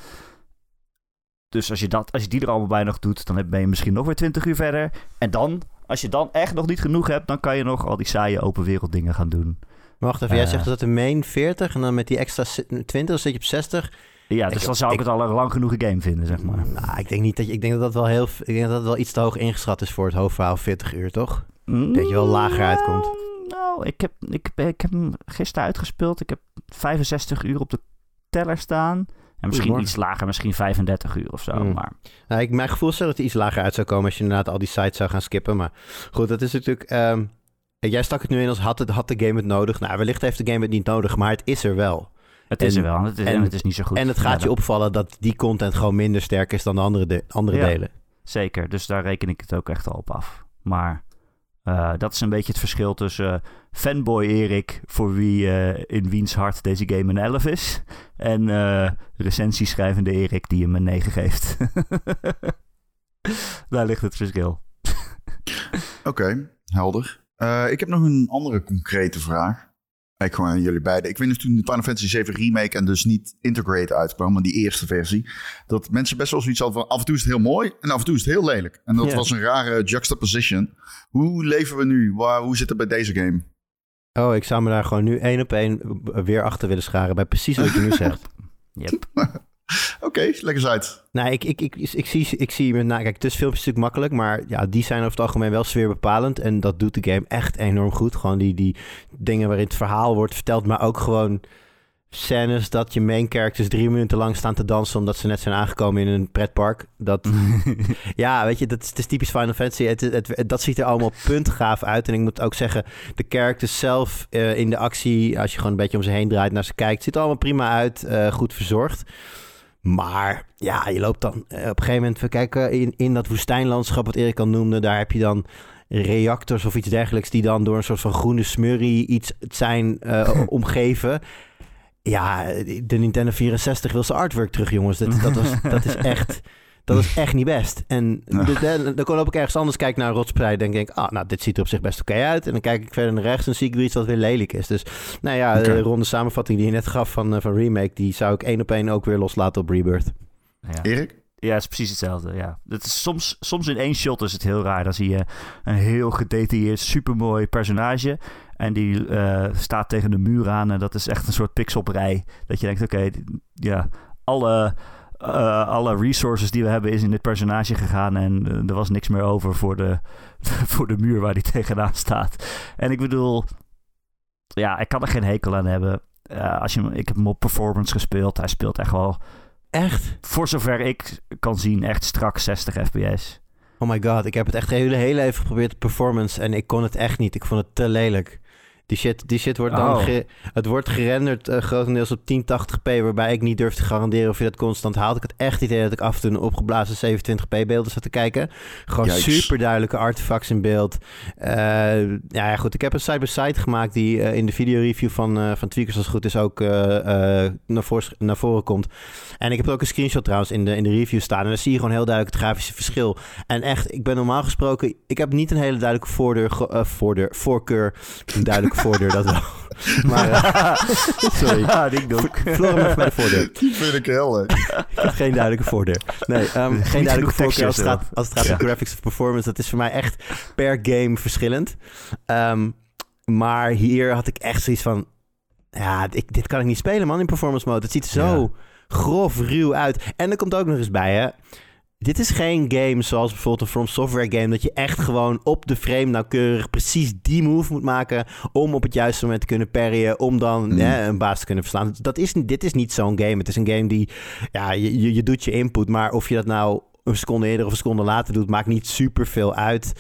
Dus als je, dat, als je die er allemaal bij nog doet, dan ben je misschien nog weer 20 uur verder. En dan, als je dan echt nog niet genoeg hebt, dan kan je nog al die saaie open wereld dingen gaan doen. Maar wacht even, jij Eh. zegt dat de main 40 en dan met die extra si- 20 dan zit je op 60. Ja, dus Ik- dan zou ik, ik- het al een lang genoege game vinden, zeg maar. Nou, ik denk niet dat je, ik denk dat dat wel heel, ik denk dat dat wel iets te hoog ingeschat is voor het hoofdverhaal 40 uur, toch? Dat je wel lager uitkomt. Nou, ik heb, ik, heb- ik heb hem gisteren uitgespeeld. Ik heb 65 uur op de teller staan. En misschien iets lager, misschien 35 uur of zo. Hmm. Maar Nou, ik, mijn gevoel is dat het iets lager uit zou komen als je inderdaad al die sites zou gaan skippen. Maar goed, dat is natuurlijk. ehm, jij stak het nu in als had, het, had de game het nodig. Nou, wellicht heeft de game het niet nodig, maar het is er wel. het is En- er wel. Het is, en- en, het is niet zo goed. En het gaat Ja, je opvallen dat die content gewoon minder sterk is dan de andere, de, andere Ja. delen. Zeker, dus daar reken ik het ook echt al op af. Maar eh, dat is een beetje het verschil tussen eh, fanboy Erik, voor wie eh, in wiens hart deze game een 11 is, en eh recensieschrijvende Erik die hem een 9 geeft. daar ligt het verschil. Oké, helder. Ik heb nog een andere concrete vraag. Ik gewoon aan jullie beiden. Ik weet niet of toen de Final Fantasy 7 Remake en dus niet Integrate uitkwam, maar die eerste versie. Dat mensen best wel zoiets hadden van af en toe is het heel mooi en af en toe is het heel lelijk. En dat was een rare juxtaposition. Hoe leven we nu? Waar, hoe zit het bij deze game? Oh, ik zou me daar gewoon nu één op één weer achter willen scharen bij precies wat je nu zegt. Yep. Oké, leg eens uit. Nou, ik, ik, ik, ik, zie, ik zie met na, kijk, tussenfilmpjes is natuurlijk makkelijk, maar ja, die zijn over het algemeen wel sfeerbepalend. En dat doet de game echt enorm goed. Gewoon die, die dingen waarin het verhaal wordt verteld, maar ook gewoon scènes dat je main characters drie minuten lang staan te dansen omdat ze net zijn aangekomen in een pretpark. Dat, ja, weet je, dat is, het is typisch Final Fantasy. Het, het, het- dat ziet er allemaal puntgaaf uit. En ik moet ook zeggen, de characters zelf eh, in de actie, als je gewoon een beetje om ze heen draait, naar ze kijkt, ziet er allemaal prima uit, eh, goed verzorgd. Maar ja, je loopt dan eh, op een gegeven moment, we kijken in, in dat woestijnlandschap wat Erik al noemde, daar heb je dan reactors of iets dergelijks die dan door een soort van groene smurrie iets zijn eh, omgeven. Ja, de Nintendo 64 wil zijn artwork terug, jongens. Dat, dat, was, dat is echt... Dat is echt niet best. En Ja. de- de- dan loop ik ergens anders, kijk naar een rotsprei... en denk ik, ah, nou, dit ziet er op zich best oké uit. En dan kijk ik verder naar rechts en zie ik weer iets wat weer lelijk is. Dus, nou ja, de ronde samenvatting die je net gaf van, eh, van Remake... die zou ik één op één ook weer loslaten op Rebirth. ja. Erik? Ja, het is precies hetzelfde. Ja. Het is soms, soms in één shot is het heel raar. Dan zie je een heel gedetailleerd, supermooi personage. En die eh, staat tegen de muur aan. En dat is echt een soort pixelbrei. Dat je denkt, oké, ja, alle, eh, alle resources die we hebben is in dit personage gegaan. En eh, er was niks meer over voor de, voor de muur waar die tegenaan staat. En ik bedoel, ja, ik kan er geen hekel aan hebben. Eh, als je, ik heb hem op performance gespeeld. Hij speelt echt wel Echt? voor zover ik kan zien, echt strak 60 fps. Oh my god, ik heb het echt heel, heel even geprobeerd, performance... en ik kon het echt niet. Ik vond het te lelijk. Die shit, die shit wordt dan... Oh. ge- het wordt gerenderd eh, grotendeels op 1080p... waarbij ik niet durf te garanderen of je dat constant haalt. Ik had echt het idee dat ik af en toe een opgeblazen 27p beelden zat te kijken. Gewoon Yikes. super duidelijke artefacts in beeld. Eh, ja, goed. Ik heb een side-by-side gemaakt... die eh, in de videoreview van, van Tweakers als het goed is ook naar, voren, naar voren komt. En ik heb ook een screenshot trouwens in de, in de review staan. En dan zie je gewoon heel duidelijk het grafische verschil. En echt, ik ben normaal gesproken... Ik heb niet een hele duidelijke voordeur, voordeur, voorkeur. Een duidelijke voordeur, dat wel. Maar eh, sorry. Ja, bij de voordeur. Die vind ik heel leuk. Ik heb geen duidelijke voordeur. Nee, ehm, geen duidelijke voorkeur als het gaat, als het gaat om graphics of performance. Dat is voor mij echt per game verschillend. Ehm, maar hier had ik echt zoiets van... Ja, ik, dit kan ik niet spelen, man, in performance mode. Het ziet er zo grof, ruw uit. En er komt ook nog eens bij, hè. Dit is geen game zoals bijvoorbeeld een From Software game... dat je echt gewoon op de frame nauwkeurig precies die move moet maken... om op het juiste moment te kunnen parryen... om dan Mm. hè, een baas te kunnen verslaan. Dat is, dit is niet zo'n game. Het is een game die... Ja, je, je, je doet je input, maar of je dat nou een seconde eerder of een seconde later doet... maakt niet super veel uit.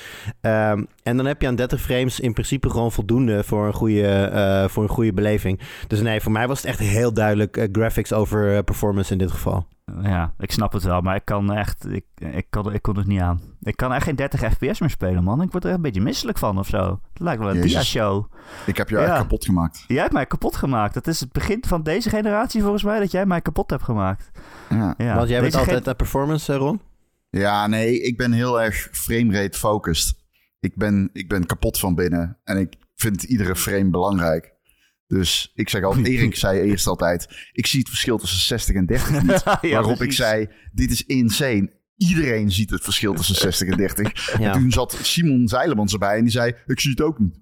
Ehm, en dan heb je aan 30 frames in principe gewoon voldoende... voor een goede, eh, voor een goede beleving. Dus nee, voor mij was het echt heel duidelijk... eh, graphics over eh, performance in dit geval. Ja, ik snap het wel, maar ik kan echt... Ik, ik, kan, ik kon het niet aan. Ik kan echt geen 30 fps meer spelen, man. Ik word er echt een beetje misselijk van of zo. Het lijkt wel een dia-show. Ik heb je Ja. echt kapot gemaakt. Jij hebt mij kapot gemaakt. Het is het begin van deze generatie volgens mij dat jij mij kapot hebt gemaakt. Ja. Ja. Want jij bent Deze altijd uh, performance, eh, Ron? ja, nee, ik ben heel erg framerate focused. Ik ben, ik ben kapot van binnen. En ik vind iedere frame belangrijk. Dus ik zeg altijd, Erik zei eerst altijd... ik zie het verschil tussen 60 en 30 niet. Ja, waarop ik zei, dit is insane. Iedereen ziet het verschil tussen 60 en 30. En toen zat Simon Zeilemans erbij en die zei, ik zie het ook niet.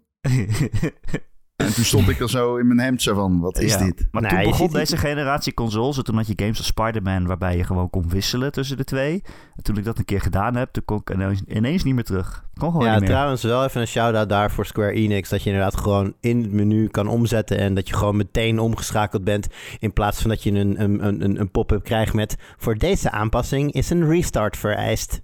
En toen stond ik er zo in mijn hemd zo van, wat is Ja. dit? Maar Nee, toen je begon ziet deze generatie consoles. En toen had je games als Spider-Man waarbij je gewoon kon wisselen tussen de twee. En toen ik dat een keer gedaan heb, toen kon ik ineens, ineens niet meer terug. Kon gewoon Ja, niet meer. trouwens wel even een shout-out daar voor Square Enix. Dat je inderdaad gewoon in het menu kan omzetten. En dat je gewoon meteen omgeschakeld bent. In plaats van dat je een, een, een, een pop-up krijgt met... Voor deze aanpassing is een restart vereist.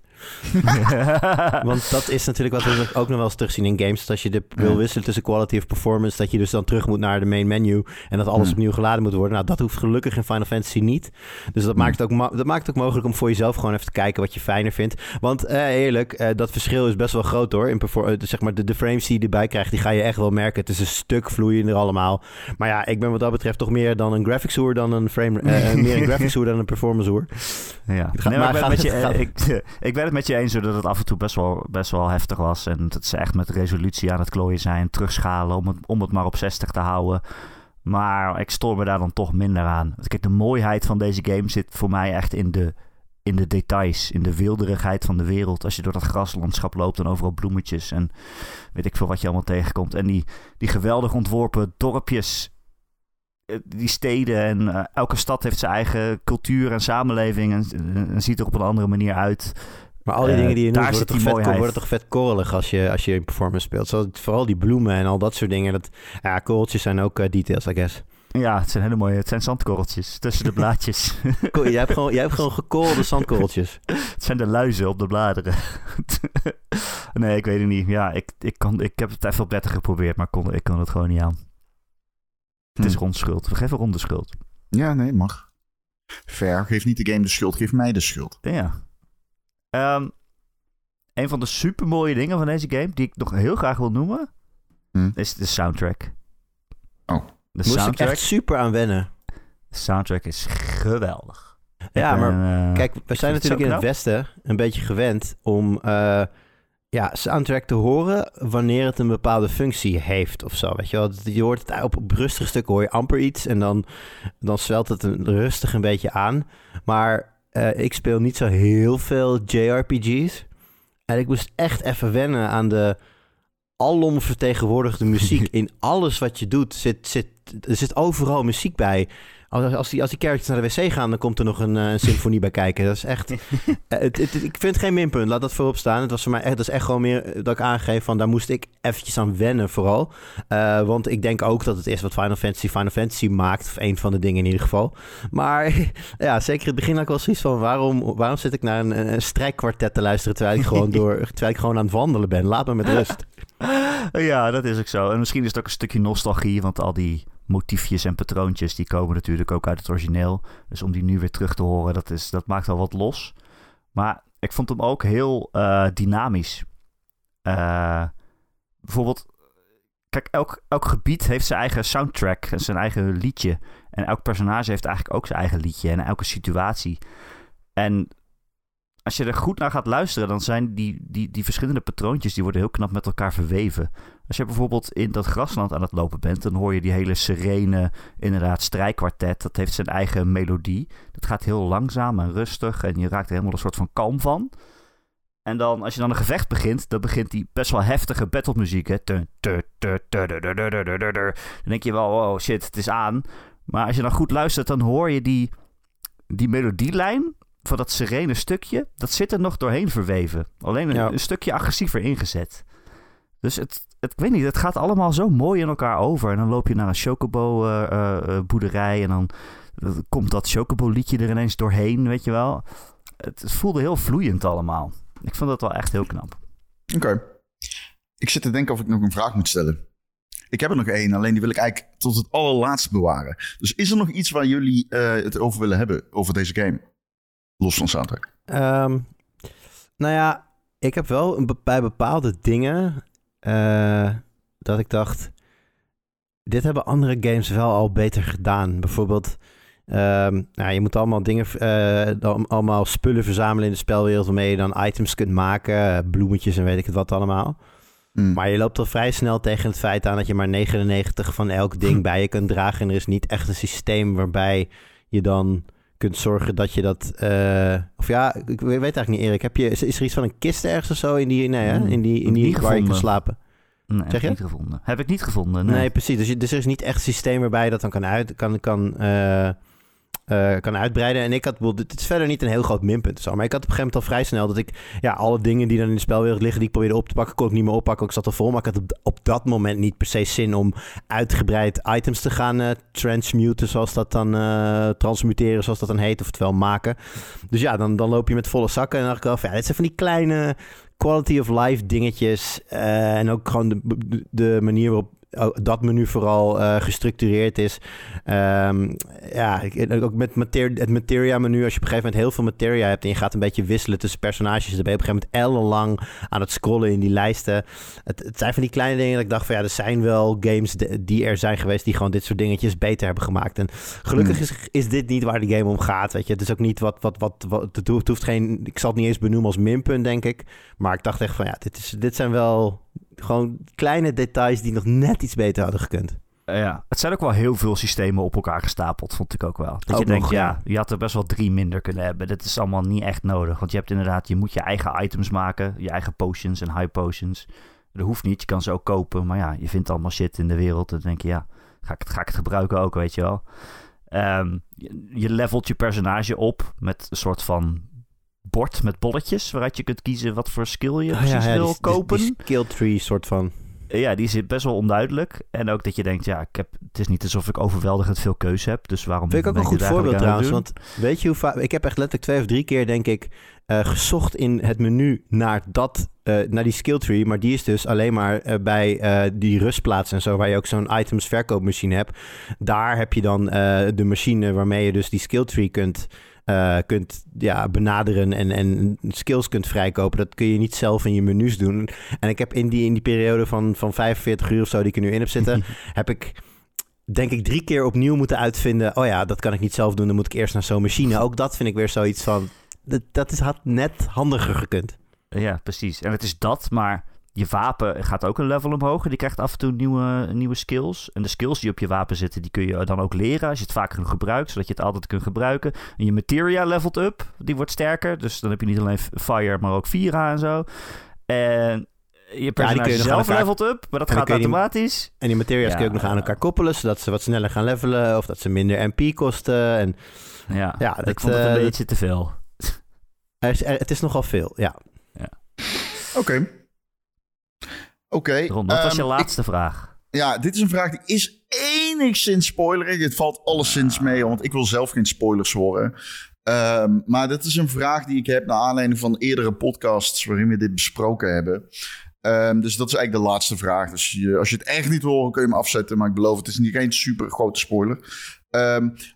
Want dat is natuurlijk wat we ook nog wel eens terugzien in games. Dat als je de, wil wisselen tussen quality of performance... dat je dus dan terug moet naar de main menu... en dat alles opnieuw geladen moet worden. Nou, dat hoeft gelukkig in Final Fantasy niet. Dus dat, maakt, het ook dat maakt het ook mogelijk om voor jezelf gewoon even te kijken... wat je fijner vindt. Want eh, eerlijk, eh, dat verschil is best wel groot hoor. In eh, zeg maar de, de frames die je erbij krijgt, die ga je echt wel merken. Het is een stuk vloeiender allemaal. Maar ja, ik ben wat dat betreft toch meer dan een graphics hoer dan een frame... eh, meer een graphics hoer dan een performance hoer. Ja, nee, maar ik, ben gaat- je, gaat- ik, ik ben het met je eens dat het af en toe best wel, best wel heftig was. En dat ze echt met resolutie aan het klooien zijn, terugschalen om het, om het maar op 60 te houden. Maar ik stoor me daar dan toch minder aan. Kijk, de mooiheid van deze game zit voor mij echt in de, in de details, in de wilderigheid van de wereld. Als je door dat graslandschap loopt en overal bloemetjes en weet ik veel wat je allemaal tegenkomt. En die, die geweldig ontworpen dorpjes, eh, die steden en eh, elke stad heeft zijn eigen cultuur en samenleving en, en ziet er op een andere manier uit. Maar al die Eh, dingen die je noemt, worden zit toch, die worden toch vet korrelig als je, als je in performance speelt. Zo, vooral die bloemen en al dat soort dingen. Dat, ja, korreltjes zijn ook eh, details, I guess. Ja, het zijn hele mooie, het zijn zandkorreltjes tussen de blaadjes. Cool, jij, hebt gewoon, jij hebt gewoon gekorrelde zandkorreltjes. het zijn de luizen op de bladeren. nee, ik weet het niet. Ja, ik, ik, kan, ik heb het even op 30 geprobeerd, maar kon, ik kon het gewoon niet aan. Het is Hm. rond schuld. We geven ronde schuld. Ja, nee, mag. Fair, geef niet de game de schuld, geef mij de schuld. Ja. Ehm, een van de supermooie dingen van deze game, die ik nog heel graag wil noemen, Hm. is de soundtrack. Oh. De Moest ik soundtrack, echt super aan wennen. de soundtrack is geweldig. Ja, Ik ben, maar eh, kijk, we zijn het natuurlijk in het. Westen een beetje gewend om eh, ja, soundtrack te horen wanneer het een bepaalde functie heeft of zo. Weet je, wel? je hoort het op, op rustige stukken hoor je amper iets en dan, dan zwelt het een, rustig een beetje aan. Maar eh, ik speel niet zo heel veel JRPG's. En ik moest echt even wennen aan de alom vertegenwoordigde muziek. In alles wat je doet zit, zit, er zit overal muziek bij. Als, als, die, als die characters naar de wc gaan, dan komt er nog een, eh, een symfonie bij kijken. Dat is echt... eh, het, het- ik vind het geen minpunt, laat dat voorop staan. Het was voor mij echt, dat is echt gewoon meer eh, dat ik aangeef van... daar moest ik eventjes aan wennen vooral. Want ik denk ook dat het is wat Final Fantasy Final Fantasy maakt. Of een van de dingen in ieder geval. Maar ja, zeker in het begin had ik wel zoiets van... waarom, waarom zit ik naar een, een strijkkwartet te luisteren... terwijl ik, gewoon door, terwijl ik gewoon aan het wandelen ben? Laat me met rust. ja, dat is ook zo. En misschien is het ook een stukje nostalgie, want al die motiefjes en patroontjes, die komen natuurlijk ook uit het origineel. Dus om die nu weer terug te horen, dat, is, dat maakt wel wat los. Maar ik vond hem ook heel uh, dynamisch. Uh, bijvoorbeeld, kijk, elk, elk gebied heeft zijn eigen soundtrack en zijn eigen liedje. En elk personage heeft eigenlijk ook zijn eigen liedje en elke situatie. En als je er goed naar gaat luisteren, dan zijn die, die, die verschillende patroontjes die worden heel knap met elkaar verweven. Als je bijvoorbeeld in dat grasland aan het lopen bent, dan hoor je die hele serene, inderdaad, strijkkwartet. Dat heeft zijn eigen melodie. Dat gaat heel langzaam en rustig en je raakt er helemaal een soort van kalm van. En dan, als je dan een gevecht begint, dan begint die best wel heftige battlemuziek. Hè? Dan denk je wel, oh shit, het is aan. Maar als je dan goed luistert, dan hoor je die, die melodielijn van dat serene stukje, dat zit er nog doorheen verweven. Alleen een, Ja. een stukje agressiever ingezet. Dus het, het, ik weet niet, het gaat allemaal zo mooi in elkaar over. En dan loop je naar een chocobo-boerderij en dan eh, komt dat chocobo-liedje er ineens doorheen, weet je wel. Het, het voelde heel vloeiend allemaal. Ik vond dat wel echt heel knap. Oké. Ik zit te denken of ik nog een vraag moet stellen. Ik heb er nog één, alleen die wil ik eigenlijk tot het allerlaatste bewaren. Dus is er nog iets waar jullie eh, het over willen hebben, over deze game? Los van soundtrack. Ehm, nou ja, ik heb wel een be- bij bepaalde dingen eh, dat ik dacht, dit hebben andere games wel al beter gedaan. Bijvoorbeeld, ehm, nou, je moet allemaal dingen, eh, allemaal spullen verzamelen in de spelwereld waarmee je dan items kunt maken, bloemetjes en weet ik het wat allemaal. Hmm. Maar je loopt al vrij snel tegen het feit aan dat je maar 99 van elk ding bij je kunt dragen. En er is niet echt een systeem waarbij je dan kunt zorgen dat je dat... eh, of ja, ik weet eigenlijk niet, Erik. Heb je, is, is er iets van een kist ergens of zo in die, nee, hè? Hmm, in die, in die waar je kunt slapen? Nee, Zeg heb je? niet gevonden. Heb ik niet gevonden. Nee, Nee. precies. Dus, je- dus er is niet echt een systeem waarbij je dat dan kan, uit, kan, kan, eh, eh, kan uitbreiden. En ik had, dit is verder niet een heel groot minpunt. Zo, maar ik had op een gegeven moment al vrij snel dat ik, ja, alle dingen die dan in de spelwereld liggen, die ik probeerde op te pakken, kon ik niet meer oppakken. Ik zat er vol, maar ik had op, dat moment niet per se zin om uitgebreid items te gaan eh, transmuten, zoals dat dan, eh, transmuteren, zoals dat dan heet, oftewel maken. Dus ja, dan, dan loop je met volle zakken en dan dacht ik wel ja, dit zijn van die kleine quality of life dingetjes. en ook gewoon de, de, manier waarop dat menu vooral eh, gestructureerd is. Ehm, ja, ook met mater het materia menu. Als je op een gegeven moment heel veel materia hebt en je gaat een beetje wisselen tussen personages, dan ben je op een gegeven moment ellenlang aan het scrollen in die lijsten. Het, het zijn van die kleine dingen dat ik dacht van ja, er zijn wel games die er zijn geweest die gewoon dit soort dingetjes beter hebben gemaakt. En gelukkig Hmm. is, is dit niet waar de game om gaat, weet je. Het is ook niet wat, wat, wat, wat het, hoeft, het hoeft geen, ik zal het niet eens benoemen als minpunt, denk ik. Maar ik dacht echt van ja, dit, is, dit zijn wel gewoon kleine details die nog net iets beter hadden gekund. Eh, ja. Het zijn ook wel heel veel systemen op elkaar gestapeld, vond ik ook wel. Dat Ook je denkt, nog, ja, ja. je had er best wel drie minder kunnen hebben. Dat is allemaal niet echt nodig. Want je hebt inderdaad, je moet je eigen items maken. Je eigen potions en high potions. Dat hoeft niet, je kan ze ook kopen. Maar ja, je vindt allemaal shit in de wereld. Dan denk je, ja, ga ik het, ga ik het gebruiken ook, weet je wel. Ehm, je, je levelt je personage op met een soort van bord met bolletjes... waaruit je kunt kiezen wat voor skill je Oh precies wil die, kopen. Die, skill tree soort van. Ja, die is best wel onduidelijk. En ook dat je denkt, ja, ik heb, het is niet alsof ik overweldigend veel keuze heb. Dus waarom Vind ik ook een goed voorbeeld trouwens. Want weet je hoe vaak... Ik heb echt letterlijk twee of drie keer, denk ik, eh, gezocht in het menu naar, dat, eh, naar die skill tree. Maar die is dus alleen maar eh, bij eh, die rustplaats en zo, waar je ook zo'n items verkoopmachine hebt. Daar heb je dan eh, de machine waarmee je dus die skill tree kunt... eh, kunt ja, benaderen en, en skills kunt vrijkopen. Dat kun je niet zelf in je menus doen. En ik heb in die, in die periode van, van 45 uur of zo die ik er nu in heb zitten, heb ik denk ik drie keer opnieuw moeten uitvinden. Oh ja, dat kan ik niet zelf doen. Dan moet ik eerst naar zo'n machine. Ook dat vind ik weer zoiets van. Dat, dat is, had net handiger gekund. Ja, precies. En het is dat, maar je wapen gaat ook een level omhoog. En die krijgt af en toe nieuwe, nieuwe skills. En de skills die op je wapen zitten, die kun je dan ook leren als je het vaker gebruikt. Zodat je het altijd kunt gebruiken. En je materia levelt up, die wordt sterker. Dus dan heb je niet alleen fire, maar ook Vira en zo. En je personage kun je zelf elkaar- levelt up, maar dat gaat die- automatisch. En die materia's Ja, kun je ook nog aan elkaar koppelen. Zodat ze wat sneller gaan levelen. Of dat ze minder MP kosten. En Ja, Ja, ik dat, vond het een eh, beetje te veel. er is, er- het is nogal veel. Ja. Oké. Oké. Wat was je ehm, laatste vraag? ja, dit is een vraag die is enigszins spoilerig. Het valt alleszins mee, want ik wil zelf geen spoilers horen. Ehm, maar dit is een vraag die ik heb naar aanleiding van eerdere podcasts waarin we dit besproken hebben. Ehm, dus dat is eigenlijk de laatste vraag. Dus je, als je het echt niet wil horen, kun je hem afzetten. Maar ik beloof, het is niet geen super grote spoiler.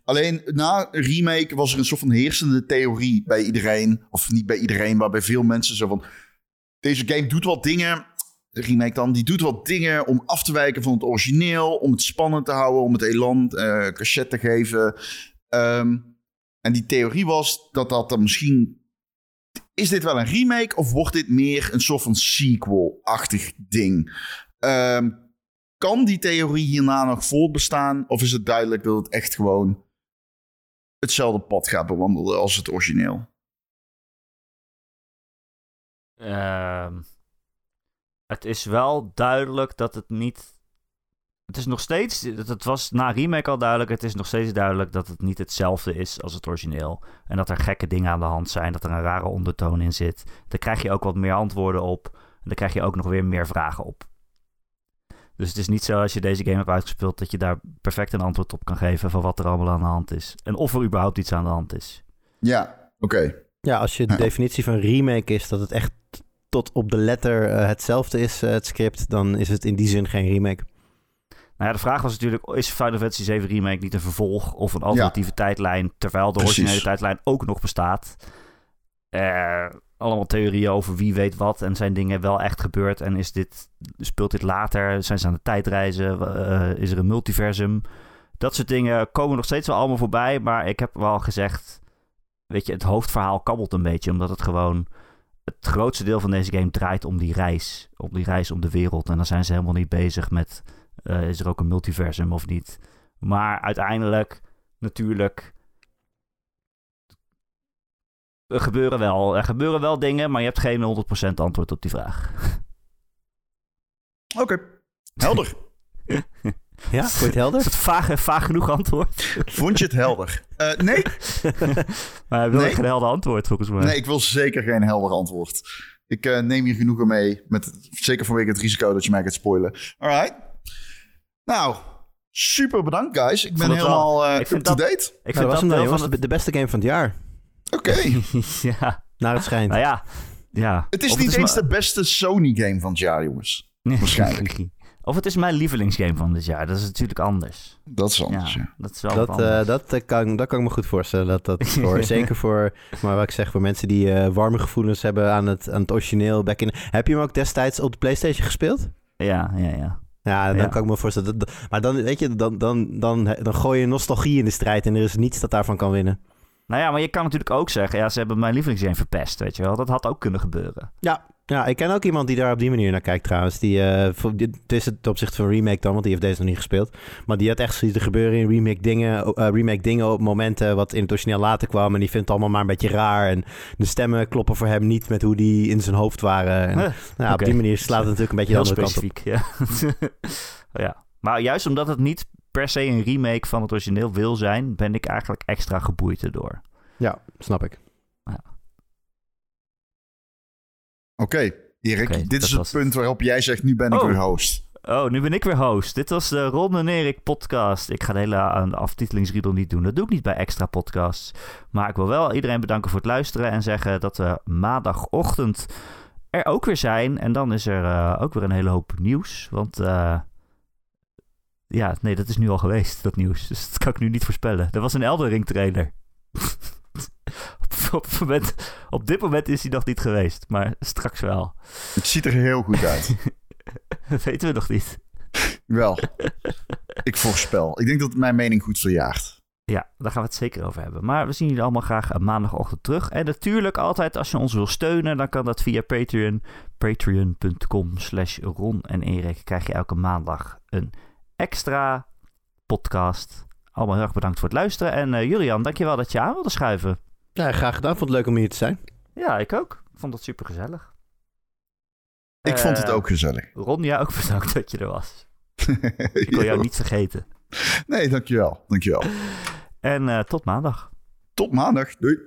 Alleen na remake was er een soort van heersende theorie bij iedereen. Of niet bij iedereen, maar bij veel mensen. Zo van, deze game doet wat dingen de remake dan, die doet wat dingen om af te wijken van het origineel, om het spannend te houden, om het elan uh, cachet te geven. Ehm, en die theorie was dat dat dan misschien. Is dit wel een remake of wordt dit meer een soort van sequel-achtig ding? Ehm, kan die theorie hierna nog voortbestaan? Of is het duidelijk dat het echt gewoon hetzelfde pad gaat bewandelen als het origineel? Ehm het is wel duidelijk dat het niet. Het is nog steeds. Het was na remake al duidelijk. Het is nog steeds duidelijk dat het niet hetzelfde is als het origineel. En dat er gekke dingen aan de hand zijn. Dat er een rare ondertoon in zit. Daar krijg je ook wat meer antwoorden op. En daar krijg je ook nog weer meer vragen op. Dus het is niet zo als je deze game hebt uitgespeeld. dat je daar perfect een antwoord op kan geven. van wat er allemaal aan de hand is. En of er überhaupt iets aan de hand is. Ja, oké. Ja, als je de definitie van remake is dat het echt tot op de letter uh, hetzelfde is, uh, het script, dan is het in die zin geen remake. Nou ja, de vraag was natuurlijk, is Final Fantasy 7 Remake niet een vervolg of een alternatieve ja. tijdlijn, terwijl de Precies. originele tijdlijn ook nog bestaat? Uh, allemaal theorieën over wie weet wat en zijn dingen wel echt gebeurd en is dit, speelt dit later? Zijn ze aan de tijdreizen? is er een multiversum? Dat soort dingen komen nog steeds wel allemaal voorbij, maar ik heb wel gezegd, weet je, het hoofdverhaal kabbelt een beetje, omdat het gewoon het grootste deel van deze game draait om die reis. Om die reis om de wereld. En dan zijn ze helemaal niet bezig met... Uh, is er ook een multiversum of niet? Maar uiteindelijk, natuurlijk... Er gebeuren wel, er gebeuren wel dingen, maar je hebt geen 100% antwoord op die vraag. Oké, helder. Ja, vond je het helder? Is het vaag, vaag genoeg antwoord? Vond je het helder? Uh, nee. maar hij wil nee. geen helder antwoord volgens mij. Nee, ik wil zeker geen helder antwoord. Ik uh, neem hier genoegen mee. Met, zeker vanwege het risico dat je mij gaat spoilen. Alright. Nou, super bedankt guys. Ik ben helemaal uh, up-to-date. Ik vind dat, dat was de beste game van het jaar. Oké. Okay. ja. Naar het schijnt. Nou ja. ja. Het is of niet het is eens de beste Sony game van het jaar, jongens. Waarschijnlijk. Of het is mijn lievelingsgame van dit jaar. Dat is natuurlijk anders. Dat is anders, ja. Dat, is wel dat, uh, dat, kan, dat kan ik me goed voorstellen. Dat, dat voor, zeker voor, maar wat ik zeg, voor mensen die uh, warme gevoelens hebben aan het, aan het origineel. Back in, heb je hem ook destijds op de PlayStation gespeeld? Ja, ja, ja. Ja, dan kan ik me voorstellen. Dat, maar dan, weet je, dan, dan, dan, dan gooi je nostalgie in de strijd en er is niets dat daarvan kan winnen. Nou ja, maar je kan natuurlijk ook zeggen, ja, ze hebben mijn lievelingsgame verpest, weet je wel. Dat had ook kunnen gebeuren. Ja, ja, ik ken ook iemand die daar op die manier naar kijkt trouwens. Die, uh, het is het opzicht van remake dan, want die heeft deze nog niet gespeeld. Maar die had echt zoiets te gebeuren in remake dingen, uh, remake dingen op momenten wat in het origineel later kwam. En die vindt het allemaal maar een beetje raar. En de stemmen kloppen voor hem niet met hoe die in zijn hoofd waren. En, nou, Op die manier slaat het natuurlijk een beetje de andere specifiek, kant op. Ja. ja. Maar juist omdat het niet per se een remake van het origineel wil zijn, ben ik eigenlijk extra geboeid erdoor. Ja, snap ik. Oké, okay, Erik, dit is het punt waarop jij zegt, nu ben ik oh. weer host. Oh, nu ben ik weer host. Dit was de Ron en Erik podcast. Ik ga de hele de aftitelingsriedel niet doen. Dat doe ik niet bij extra podcasts. Maar ik wil wel iedereen bedanken voor het luisteren en zeggen dat we maandagochtend er ook weer zijn. En dan is er uh, ook weer een hele hoop nieuws. Want uh, ja, nee, dat is nu al geweest, dat nieuws. Dus dat kan ik nu niet voorspellen. Er was een Eldering trailer. op, moment, op dit moment is hij nog niet geweest, maar straks wel. Het ziet er heel goed uit. dat weten we nog niet. Wel. Ik voorspel. Ik denk dat mijn mening goed verjaagt. Ja, daar gaan we het zeker over hebben. Maar we zien jullie allemaal graag maandagochtend terug. En natuurlijk altijd als je ons wil steunen, dan kan dat via Patreon. Patreon.com slash Ron en Erik krijg je elke maandag een extra podcast. Allemaal heel erg bedankt voor het luisteren. En uh, Julian, dankjewel dat je aan wilde schuiven. Ja, graag gedaan. Vond het leuk om hier te zijn. Ja, ik ook. Ik vond het super gezellig. Ik vond het eh, ook gezellig. Ron, ja, ook bedankt dat je er was. ik wil jou niet vergeten. Nee, dankjewel. Dankjewel. En uh, tot maandag. Tot maandag. Doei.